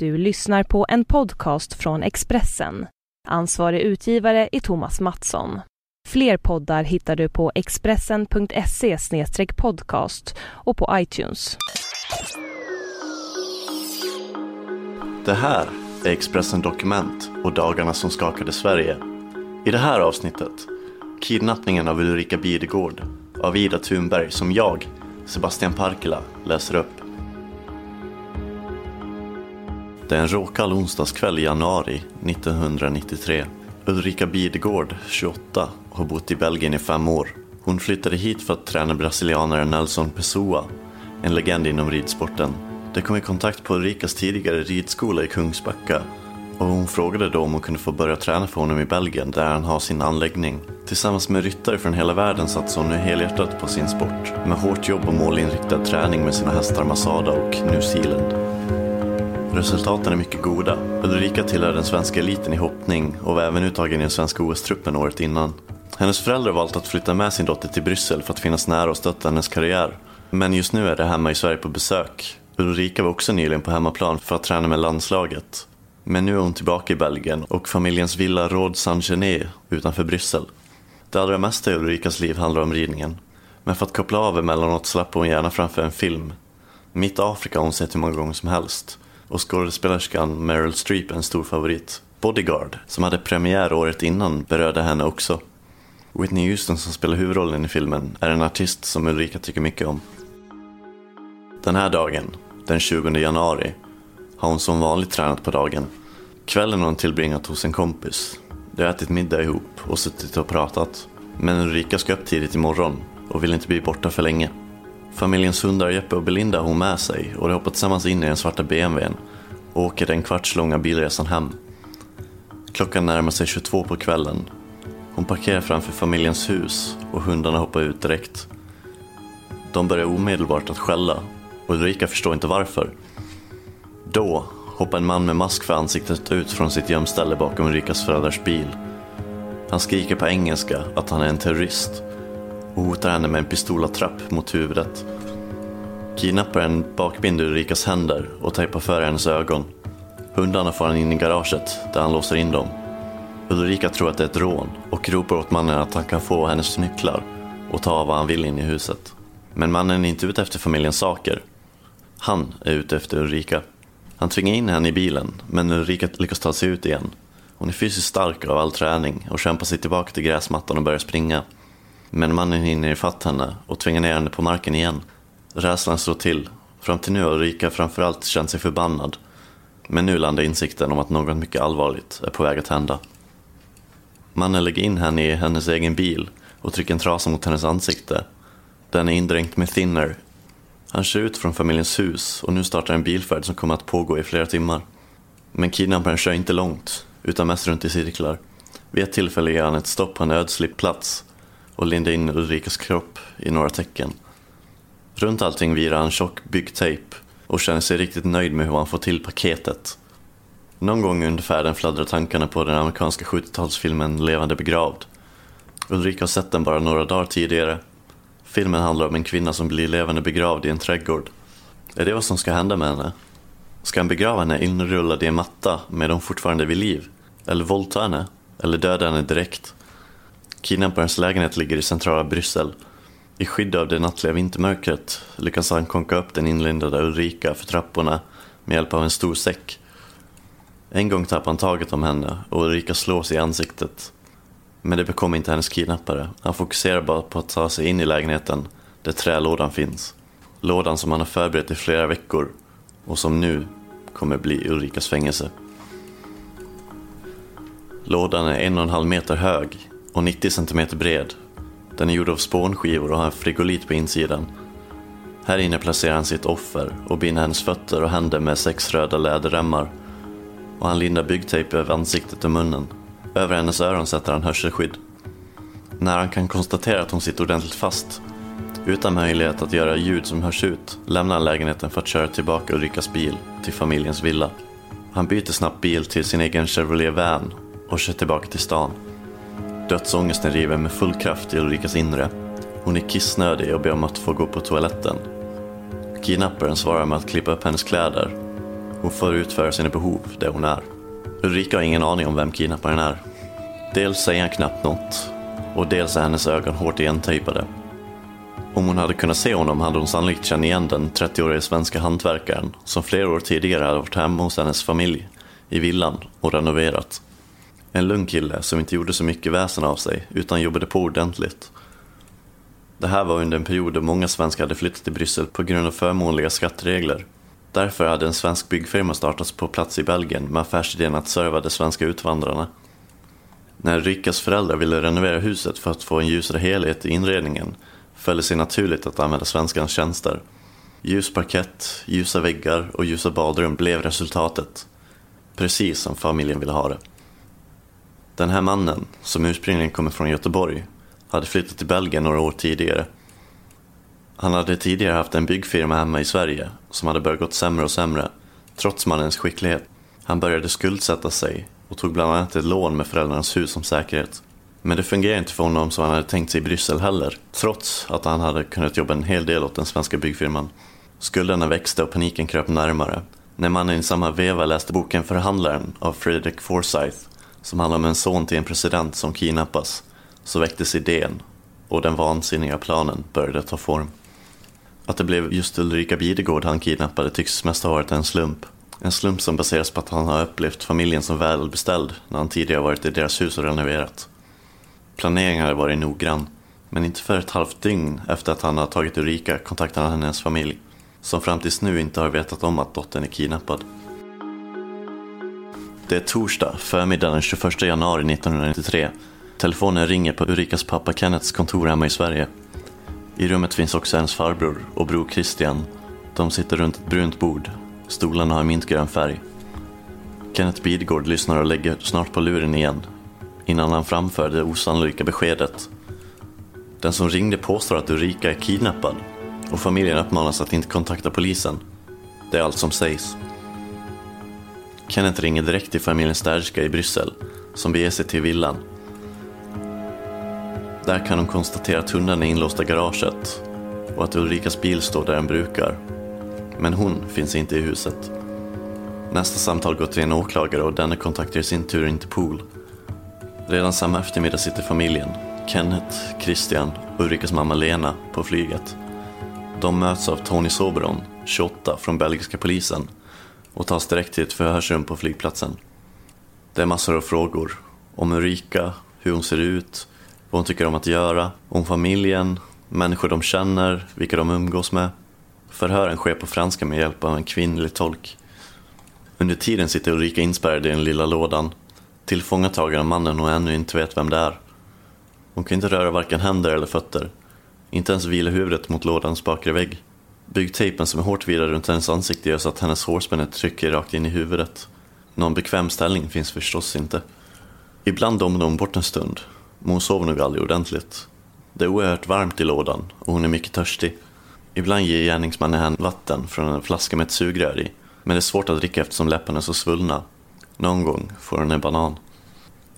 Du lyssnar på en podcast från Expressen. Ansvarig utgivare är Thomas Mattsson. Fler poddar hittar du på expressen.se podcast och på iTunes. Det här är Expressen Dokument och dagarna som skakade Sverige. I det här avsnittet, kidnappningen av Ulrika Bidegård av Ida Thunberg som jag, Sebastian Parkela, läser upp. Det är en råkall onsdagskväll i januari 1993. Ulrika Bidegård, 28, har bott i Belgien i fem år. Hon flyttade hit för att träna brasilianaren Nelson Pessoa, en legend inom ridsporten. De kom i kontakt på Ulrikas tidigare ridskola i Kungsbacka och hon frågade då om hon kunde få börja träna för honom i Belgien där han har sin anläggning. Tillsammans med ryttare från hela världen satsar hon nu helhjärtat på sin sport med hårt jobb och målinriktad träning med sina hästar Masada och New Zealand. Resultaten är mycket goda. Ulrika tillhör den svenska eliten i hoppning och var även uttagen i den svenska OS-truppen året innan. Hennes föräldrar valt att flytta med sin dotter till Bryssel för att finnas nära och stötta hennes karriär. Men just nu är de hemma i Sverige på besök. Ulrika var också nyligen på hemmaplan för att träna med landslaget. Men nu är hon tillbaka i Belgien och familjens villa Råd Saint-Gené utanför Bryssel. Det allra mesta i Ulrikas liv handlar om ridningen. Men för att koppla av emellanåt slapp hon gärna framför en film. Mitt Afrika har hon sett hur många gånger som helst och skådespelerskan Meryl Streep är en stor favorit. Bodyguard, som hade premiär året innan, berörde henne också. Whitney Houston som spelar huvudrollen i filmen är en artist som Ulrika tycker mycket om. Den här dagen, den 20 januari, har hon som vanligt tränat på dagen. Kvällen har hon tillbringat hos en kompis. De har ätit middag ihop och suttit och pratat. Men Ulrika ska upp tidigt imorgon och vill inte bli borta för länge. Familjens hundar Jeppe och Belinda har hon med sig och de hoppar tillsammans in i den svarta BMWn och åker den kvartslånga bilresan hem. Klockan närmar sig 22 på kvällen. Hon parkerar framför familjens hus och hundarna hoppar ut direkt. De börjar omedelbart att skälla och Ulrika förstår inte varför. Då hoppar en man med mask för ansiktet ut från sitt gömställe bakom Ulrikas föräldrars bil. Han skriker på engelska att han är en terrorist och hotar henne med en pistolattrapp mot huvudet. Kidnapparen bakbinder Ulrikas händer och tejpar för hennes ögon. Hundarna får han in i garaget där han låser in dem. Ulrika tror att det är ett rån och ropar åt mannen att han kan få hennes nycklar och ta vad han vill in i huset. Men mannen är inte ute efter familjens saker. Han är ute efter Ulrika. Han tvingar in henne i bilen, men Ulrika lyckas ta sig ut igen. Hon är fysiskt stark av all träning och kämpar sig tillbaka till gräsmattan och börjar springa. Men mannen hinner ifatt henne och tvingar ner henne på marken igen. Rädslan slår till. Fram till nu har Ulrika framförallt känt sig förbannad. Men nu landar insikten om att något mycket allvarligt är på väg att hända. Mannen lägger in henne i hennes egen bil och trycker en trasa mot hennes ansikte. Den är indränkt med thinner. Han kör ut från familjens hus och nu startar en bilfärd som kommer att pågå i flera timmar. Men kidnapparen kör inte långt, utan mest runt i cirklar. Vid ett tillfälle gör han ett stopp på en ödslig plats och linda in Ulrikas kropp i några tecken. Runt allting virar han tjock byggtejp och känner sig riktigt nöjd med hur han får till paketet. Någon gång under färden fladdrar tankarna på den amerikanska 70-talsfilmen Levande begravd. Ulrika har sett den bara några dagar tidigare. Filmen handlar om en kvinna som blir levande begravd i en trädgård. Är det vad som ska hända med henne? Ska han begrava henne inrullad i en matta med hon fortfarande vid liv? Eller våldta henne? Eller döda henne direkt? Kidnapparens lägenhet ligger i centrala Bryssel. I skydd av det nattliga vintermörkret lyckas han konka upp den inlindade Ulrika för trapporna med hjälp av en stor säck. En gång tappar han taget om henne och Ulrika slås i ansiktet. Men det bekommer inte hennes kidnappare. Han fokuserar bara på att ta sig in i lägenheten där trälådan finns. Lådan som han har förberett i flera veckor och som nu kommer bli Ulrikas fängelse. Lådan är en och en halv meter hög och 90 cm bred. Den är gjord av spånskivor och har en frigolit på insidan. Här inne placerar han sitt offer och binder hennes fötter och händer med sex röda läderremmar. Och han lindar byggtejp över ansiktet och munnen. Över hennes öron sätter han hörselskydd. När han kan konstatera att hon sitter ordentligt fast, utan möjlighet att göra ljud som hörs ut, lämnar han lägenheten för att köra tillbaka Ulrikas bil till familjens villa. Han byter snabbt bil till sin egen Chevrolet Van och kör tillbaka till stan. Dödsångesten river med full kraft i Ulrikas inre. Hon är kissnödig och ber om att få gå på toaletten. Kidnapparen svarar med att klippa upp hennes kläder Hon får utföra sina behov där hon är. Ulrika har ingen aning om vem kidnapparen är. Dels säger han knappt något och dels är hennes ögon hårt igentejpade. Om hon hade kunnat se honom hade hon sannolikt känt igen den 30-årige svenska hantverkaren som flera år tidigare hade varit hemma hos hennes familj i villan och renoverat. En lugn kille som inte gjorde så mycket väsen av sig utan jobbade på ordentligt. Det här var under en period då många svenskar hade flyttat till Bryssel på grund av förmånliga skatteregler. Därför hade en svensk byggfirma startats på plats i Belgien med affärsidén att serva de svenska utvandrarna. När Rikas föräldrar ville renovera huset för att få en ljusare helhet i inredningen föll det sig naturligt att använda svenskans tjänster. Ljus parkett, ljusa väggar och ljusa badrum blev resultatet. Precis som familjen ville ha det. Den här mannen, som ursprungligen kommer från Göteborg, hade flyttat till Belgien några år tidigare. Han hade tidigare haft en byggfirma hemma i Sverige som hade börjat gått sämre och sämre, trots mannens skicklighet. Han började skuldsätta sig och tog bland annat ett lån med föräldrarnas hus som säkerhet. Men det fungerade inte för honom som han hade tänkt sig i Bryssel heller, trots att han hade kunnat jobba en hel del åt den svenska byggfirman. Skulderna växte och paniken kröp närmare. När mannen i samma veva läste boken Förhandlaren av Fredrik Forsyth, som handlar om en son till en president som kidnappas, så väcktes idén och den vansinniga planen började ta form. Att det blev just Ulrika Bidegård han kidnappade tycks mest ha varit en slump. En slump som baseras på att han har upplevt familjen som välbeställd när han tidigare varit i deras hus och renoverat. Planeringen hade varit noggrann, men inte för ett halvt dygn efter att han har tagit Ulrika kontaktade han hennes familj, som fram tills nu inte har vetat om att dottern är kidnappad. Det är torsdag, förmiddagen den 21 januari 1993. Telefonen ringer på Ulrikas pappa Kennets kontor hemma i Sverige. I rummet finns också hennes farbror och bror Christian. De sitter runt ett brunt bord. Stolarna har mintgrön färg. Kenneth Bidgård lyssnar och lägger snart på luren igen innan han framför det osannolika beskedet. Den som ringde påstår att Ulrika är kidnappad och familjen uppmanas att inte kontakta polisen. Det är allt som sägs. Kenneth ringer direkt till familjen Sterska i Bryssel som beger sig till villan. Där kan de konstatera att hundarna är inlåsta i garaget och att Ulrikas bil står där den brukar. Men hon finns inte i huset. Nästa samtal går till en åklagare och denne kontaktar i sin tur Interpol Redan samma eftermiddag sitter familjen, Kenneth, Christian och Ulrikas mamma Lena, på flyget. De möts av Tony Soberon, 28, från belgiska polisen och tas direkt till ett förhörsrum på flygplatsen. Det är massor av frågor. Om Ulrika, hur hon ser ut, vad hon tycker om att göra, om familjen, människor de känner, vilka de umgås med. Förhören sker på franska med hjälp av en kvinnlig tolk. Under tiden sitter Ulrika inspärrad i den lilla lådan tillfångatagen av mannen hon ännu inte vet vem det är. Hon kan inte röra varken händer eller fötter. Inte ens vila huvudet mot lådans bakre vägg. Byggtejpen som är hårt virad runt hennes ansikte gör så att hennes hårspänne trycker rakt in i huvudet. Någon bekväm ställning finns förstås inte. Ibland domnar hon bort en stund, men hon sover nog aldrig ordentligt. Det är oerhört varmt i lådan och hon är mycket törstig. Ibland ger gärningsmannen henne vatten från en flaska med ett sugrör i, men det är svårt att dricka eftersom läpparna är så svullna någon gång får hon en banan.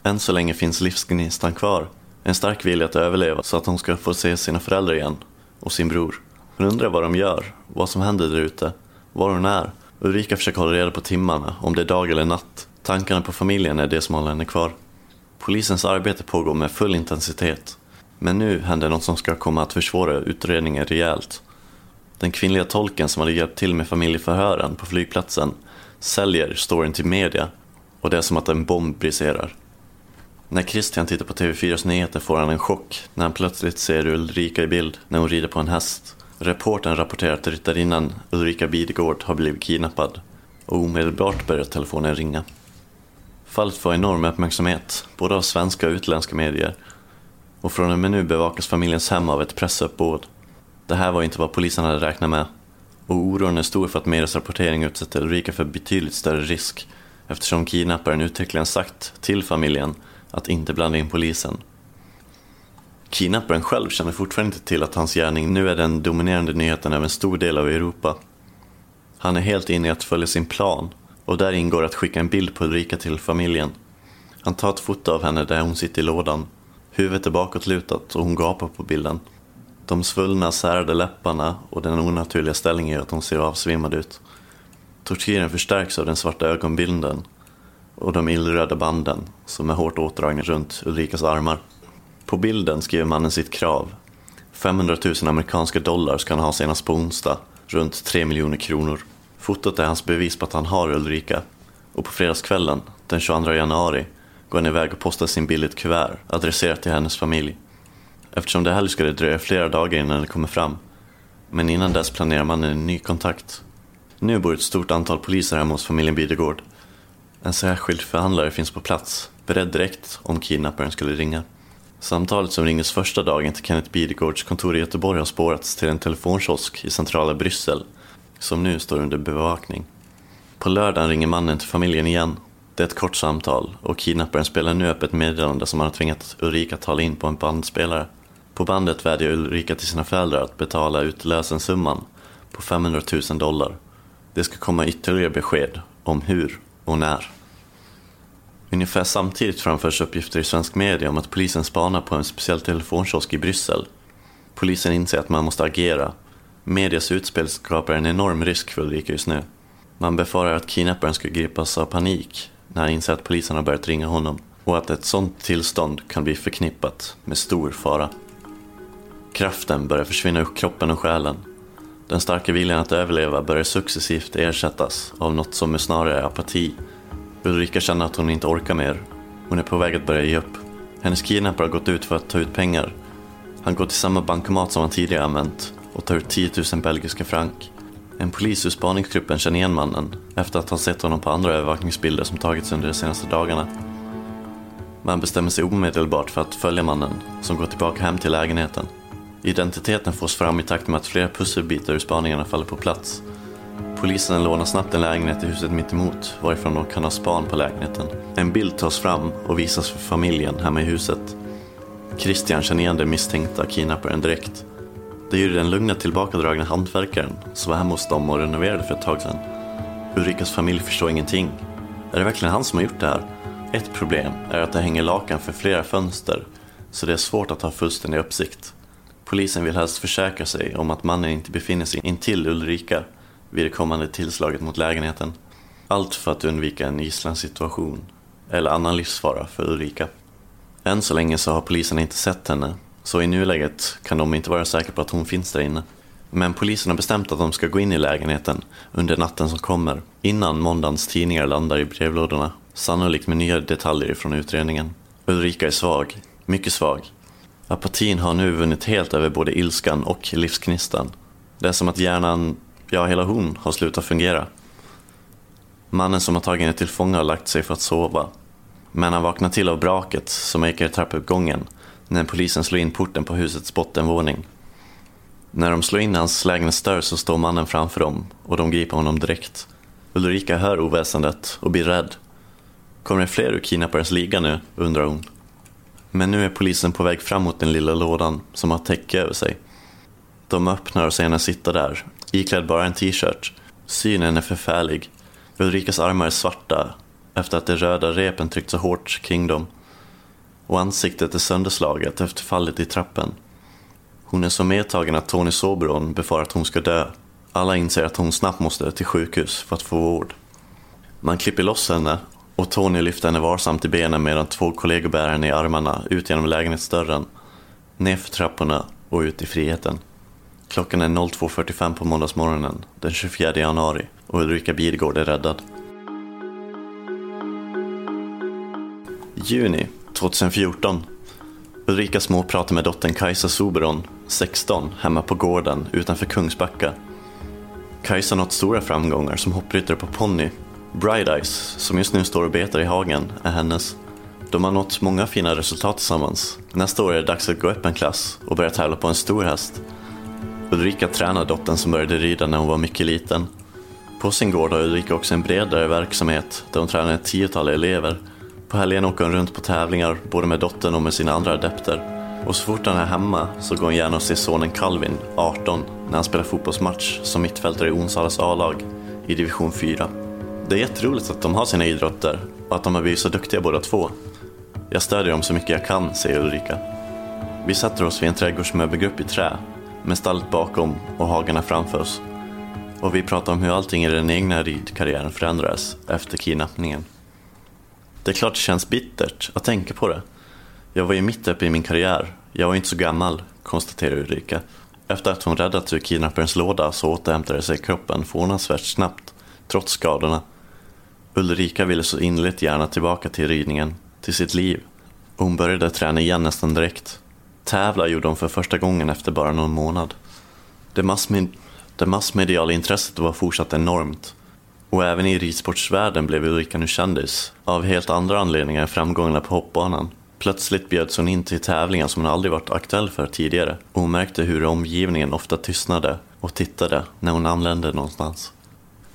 Än så länge finns livsgnistan kvar. En stark vilja att överleva så att hon ska få se sina föräldrar igen. Och sin bror. Hon undrar vad de gör, vad som händer där ute, var hon är. Ulrika försöker hålla reda på timmarna, om det är dag eller natt. Tankarna på familjen är det som håller henne kvar. Polisens arbete pågår med full intensitet. Men nu händer något som ska komma att försvåra utredningen rejält. Den kvinnliga tolken som hade hjälpt till med familjeförhören på flygplatsen säljer storyn till media och det är som att en bomb briserar. När Christian tittar på TV4s nyheter får han en chock när han plötsligt ser Ulrika i bild när hon rider på en häst. Reporten rapporterar att ryttarinnan Ulrika Bidegård har blivit kidnappad och omedelbart börjar telefonen ringa. Fallet får enorm uppmärksamhet, både av svenska och utländska medier. Och från och med nu bevakas familjens hem av ett pressuppbåd. Det här var inte vad polisen hade räknat med. Och oron är stor för att medias rapportering utsätter Ulrika för betydligt större risk eftersom kidnapparen uttryckligen sagt till familjen att inte blanda in polisen. Kidnapparen själv känner fortfarande inte till att hans gärning nu är den dominerande nyheten över en stor del av Europa. Han är helt inne i att följa sin plan och där ingår att skicka en bild på Ulrika till familjen. Han tar ett foto av henne där hon sitter i lådan. Huvudet är bakåtlutat och hon gapar på bilden. De svullna, särade läpparna och den onaturliga ställningen gör att hon ser avsvimmad ut. Tortyren förstärks av den svarta ögonbilden och de illröda banden som är hårt åtdragna runt Ulrikas armar. På bilden skriver mannen sitt krav. 500 000 amerikanska dollar ska han ha senast på onsdag, runt 3 miljoner kronor. Fotot är hans bevis på att han har Ulrika. Och på fredagskvällen, den 22 januari, går han iväg och postar sin bild i ett kuvert adresserat till hennes familj. Eftersom det är helg ska det dröja flera dagar innan det kommer fram. Men innan dess planerar man en ny kontakt. Nu bor ett stort antal poliser hemma hos familjen Bidegård. En särskild förhandlare finns på plats, beredd direkt om kidnapparen skulle ringa. Samtalet som ringdes första dagen till Kenneth Bidegårds kontor i Göteborg har spårats till en telefonkiosk i centrala Bryssel, som nu står under bevakning. På lördagen ringer mannen till familjen igen. Det är ett kort samtal och kidnapparen spelar nu upp ett meddelande som han har tvingat Ulrika tala in på en bandspelare. På bandet vädjar Ulrika till sina föräldrar att betala ut lösensumman på 500 000 dollar. Det ska komma ytterligare besked om hur och när. Ungefär samtidigt framförs uppgifter i svensk media om att polisen spanar på en speciell telefonkiosk i Bryssel. Polisen inser att man måste agera. Medias utspel skapar en enorm risk för Ulrika just nu. Man befarar att kidnapparen ska gripas av panik när han inser att polisen har börjat ringa honom och att ett sådant tillstånd kan bli förknippat med stor fara. Kraften börjar försvinna ur kroppen och själen. Den starka viljan att överleva börjar successivt ersättas av något som är snarare apati. Ulrika känner att hon inte orkar mer. Hon är på väg att börja ge upp. Hennes kidnappare har gått ut för att ta ut pengar. Han går till samma bankomat som han tidigare använt och tar ut 10 000 belgiska frank. En polis ur spaningsgruppen känner igen mannen efter att ha sett honom på andra övervakningsbilder som tagits under de senaste dagarna. Man bestämmer sig omedelbart för att följa mannen som går tillbaka hem till lägenheten. Identiteten fås fram i takt med att flera pusselbitar ur spaningarna faller på plats. Polisen lånar snabbt en lägenhet i huset mittemot varifrån de kan ha span på lägenheten. En bild tas fram och visas för familjen hemma i huset. Christian känner igen den misstänkta kidnapparen direkt. Det är ju den lugna tillbakadragna hantverkaren som var hemma hos dem och renoverade för ett tag sedan. Ulrikas familj förstår ingenting. Är det verkligen han som har gjort det här? Ett problem är att det hänger lakan för flera fönster så det är svårt att ha fullständig uppsikt. Polisen vill helst försäkra sig om att mannen inte befinner sig intill Ulrika vid det kommande tillslaget mot lägenheten. Allt för att undvika en gisslansituation eller annan livsfara för Ulrika. Än så länge så har polisen inte sett henne, så i nuläget kan de inte vara säkra på att hon finns där inne. Men polisen har bestämt att de ska gå in i lägenheten under natten som kommer, innan måndagens tidningar landar i brevlådorna, sannolikt med nya detaljer från utredningen. Ulrika är svag, mycket svag. Apatin har nu vunnit helt över både ilskan och livsknistan. Det är som att hjärnan, ja hela hon, har slutat fungera. Mannen som har tagit henne till fånga har lagt sig för att sova. Men han vaknar till av braket som ekar i trappuppgången när polisen slår in porten på husets bottenvåning. När de slår in hans lägenhetsdörr så står mannen framför dem och de griper honom direkt. Ulrika hör oväsendet och blir rädd. Kommer det fler ur kidnapparens liga nu, undrar hon. Men nu är polisen på väg fram mot den lilla lådan som har täcke över sig. De öppnar och ser henne sitta där, iklädd bara en t-shirt. Synen är förfärlig. Ulrikas armar är svarta efter att de röda repen tryckt så hårt kring dem. Och ansiktet är sönderslaget efter fallet i trappen. Hon är så medtagen att Tony Soberon befarar att hon ska dö. Alla inser att hon snabbt måste till sjukhus för att få vård. Man klipper loss henne och Tony lyfter henne varsamt i benen medan två kollegor bär henne i armarna ut genom lägenhetsdörren, nerför trapporna och ut i friheten. Klockan är 02.45 på måndagsmorgonen den 24 januari och Ulrika Bidgård är räddad. Juni 2014. Ulrika småpratar med dottern Kajsa Soberon, 16, hemma på gården utanför Kungsbacka. Kajsa har nått stora framgångar som hoppryttare på ponny. Bright Eyes, som just nu står och betar i hagen, är hennes. De har nått många fina resultat tillsammans. Nästa år är det dags att gå upp en klass och börja tävla på en stor häst. Ulrika tränar dottern som började rida när hon var mycket liten. På sin gård har Ulrika också en bredare verksamhet där hon tränar ett tiotal elever. På helgen åker hon runt på tävlingar, både med dottern och med sina andra adepter. Och så fort han är hemma så går hon gärna och ser sonen Calvin, 18, när han spelar fotbollsmatch som mittfältare i Onsalas A-lag i division 4. Det är jätteroligt att de har sina idrotter och att de har blivit så duktiga båda två. Jag stödjer dem så mycket jag kan, säger Ulrika. Vi sätter oss vid en trädgårdsmöbelgrupp i trä med stallet bakom och hagarna framför oss. och vi pratar om hur allting i den egna ridkarriären förändrades efter kidnappningen. Det är klart det känns bittert att tänka på det. Jag var ju mitt uppe i min karriär. Jag var inte så gammal, konstaterar Ulrika. Efter att hon räddats ur kidnapparens låda så återhämtade sig kroppen förvånansvärt snabbt, trots skadorna. Ulrika ville så innerligt gärna tillbaka till ridningen, till sitt liv. Och hon började träna igen nästan direkt. Tävla gjorde hon för första gången efter bara någon månad. Det, massmed det massmediala intresset var fortsatt enormt. Och även i ridsportsvärlden blev Ulrika nu kändis, av helt andra anledningar än framgångarna på hoppbanan. Plötsligt bjöds hon in till tävlingar som hon aldrig varit aktuell för tidigare och hon märkte hur omgivningen ofta tystnade och tittade när hon anlände någonstans.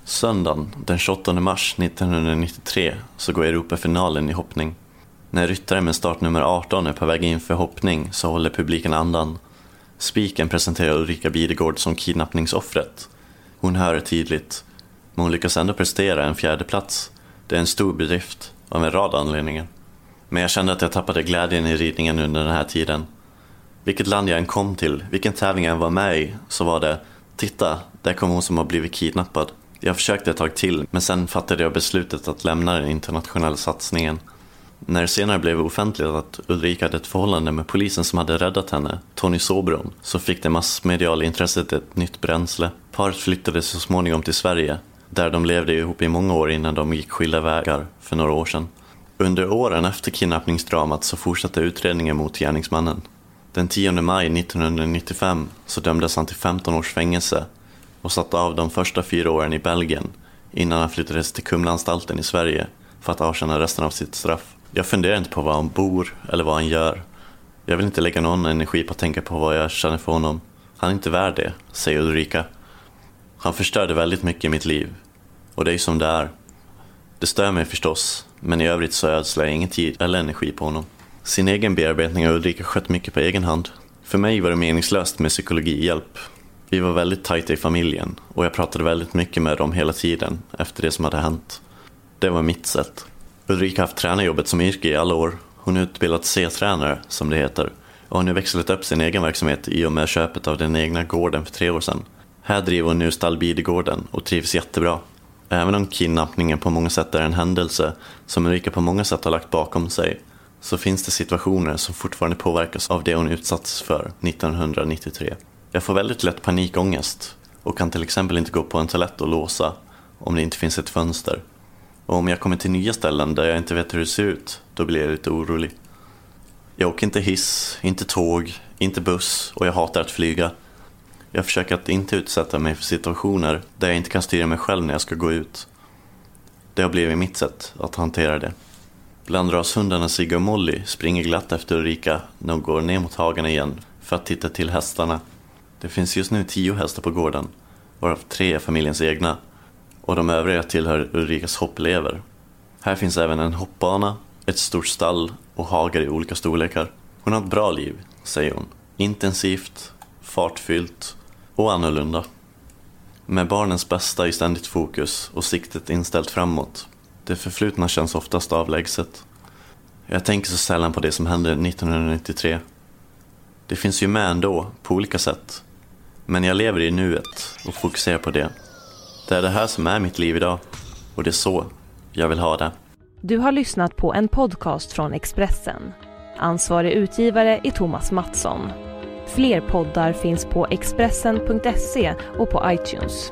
Söndagen den 28 mars 1993 så går Europafinalen i hoppning. När ryttare med startnummer 18 är på väg in för hoppning så håller publiken andan. Spiken presenterar Ulrika Bidegård som kidnappningsoffret. Hon hör det tydligt, men hon lyckas ändå prestera en fjärde plats. Det är en stor bedrift, av en rad anledningar. Men jag kände att jag tappade glädjen i ridningen under den här tiden. Vilket land jag än kom till, vilken tävling jag än var med i, så var det Titta, där kom hon som har blivit kidnappad. Jag försökte ett tag till, men sen fattade jag beslutet att lämna den internationella satsningen. När det senare blev offentligt att Ulrika hade ett förhållande med polisen som hade räddat henne, Tony Sobron, så fick det massmediala intresset ett nytt bränsle. Paret flyttade så småningom till Sverige, där de levde ihop i många år innan de gick skilda vägar för några år sedan. Under åren efter kidnappningsdramat så fortsatte utredningen mot gärningsmannen. Den 10 maj 1995 så dömdes han till 15 års fängelse och satte av de första fyra åren i Belgien innan han flyttades till Kumlaanstalten i Sverige för att avtjäna resten av sitt straff. Jag funderar inte på var han bor eller vad han gör. Jag vill inte lägga någon energi på att tänka på vad jag känner för honom. Han är inte värd det, säger Ulrika. Han förstörde väldigt mycket i mitt liv. Och det är ju som det är. Det stör mig förstås, men i övrigt så ödslar jag ingen tid eller energi på honom. Sin egen bearbetning har Ulrika skött mycket på egen hand. För mig var det meningslöst med psykologihjälp. Vi var väldigt tajta i familjen och jag pratade väldigt mycket med dem hela tiden efter det som hade hänt. Det var mitt sätt. Ulrika har haft tränarjobbet som yrke i alla år. Hon är utbildad C-tränare, som det heter, och har nu växlat upp sin egen verksamhet i och med köpet av den egna gården för tre år sedan. Här driver hon nu stall Bidegården och trivs jättebra. Även om kidnappningen på många sätt är en händelse som Ulrika på många sätt har lagt bakom sig så finns det situationer som fortfarande påverkas av det hon utsatts för 1993. Jag får väldigt lätt panikångest och kan till exempel inte gå på en toalett och låsa om det inte finns ett fönster. Och om jag kommer till nya ställen där jag inte vet hur det ser ut, då blir jag lite orolig. Jag åker inte hiss, inte tåg, inte buss och jag hatar att flyga. Jag försöker att inte utsätta mig för situationer där jag inte kan styra mig själv när jag ska gå ut. Det har blivit mitt sätt att hantera det. Bland rashundarna Sigge och Molly springer glatt efter Ulrika när hon går ner mot hagen igen för att titta till hästarna. Det finns just nu tio hästar på gården, varav tre är familjens egna och de övriga tillhör Ulrikas hoppelever. Här finns även en hoppbana, ett stort stall och hagar i olika storlekar. Hon har ett bra liv, säger hon. Intensivt, fartfyllt och annorlunda. Med barnens bästa i ständigt fokus och siktet inställt framåt. Det förflutna känns oftast avlägset. Jag tänker så sällan på det som hände 1993. Det finns ju med ändå, på olika sätt. Men jag lever i nuet och fokuserar på det. Det är det här som är mitt liv idag. Och det är så jag vill ha det. Du har lyssnat på en podcast från Expressen. Ansvarig utgivare är Thomas Mattsson. Fler poddar finns på Expressen.se och på iTunes.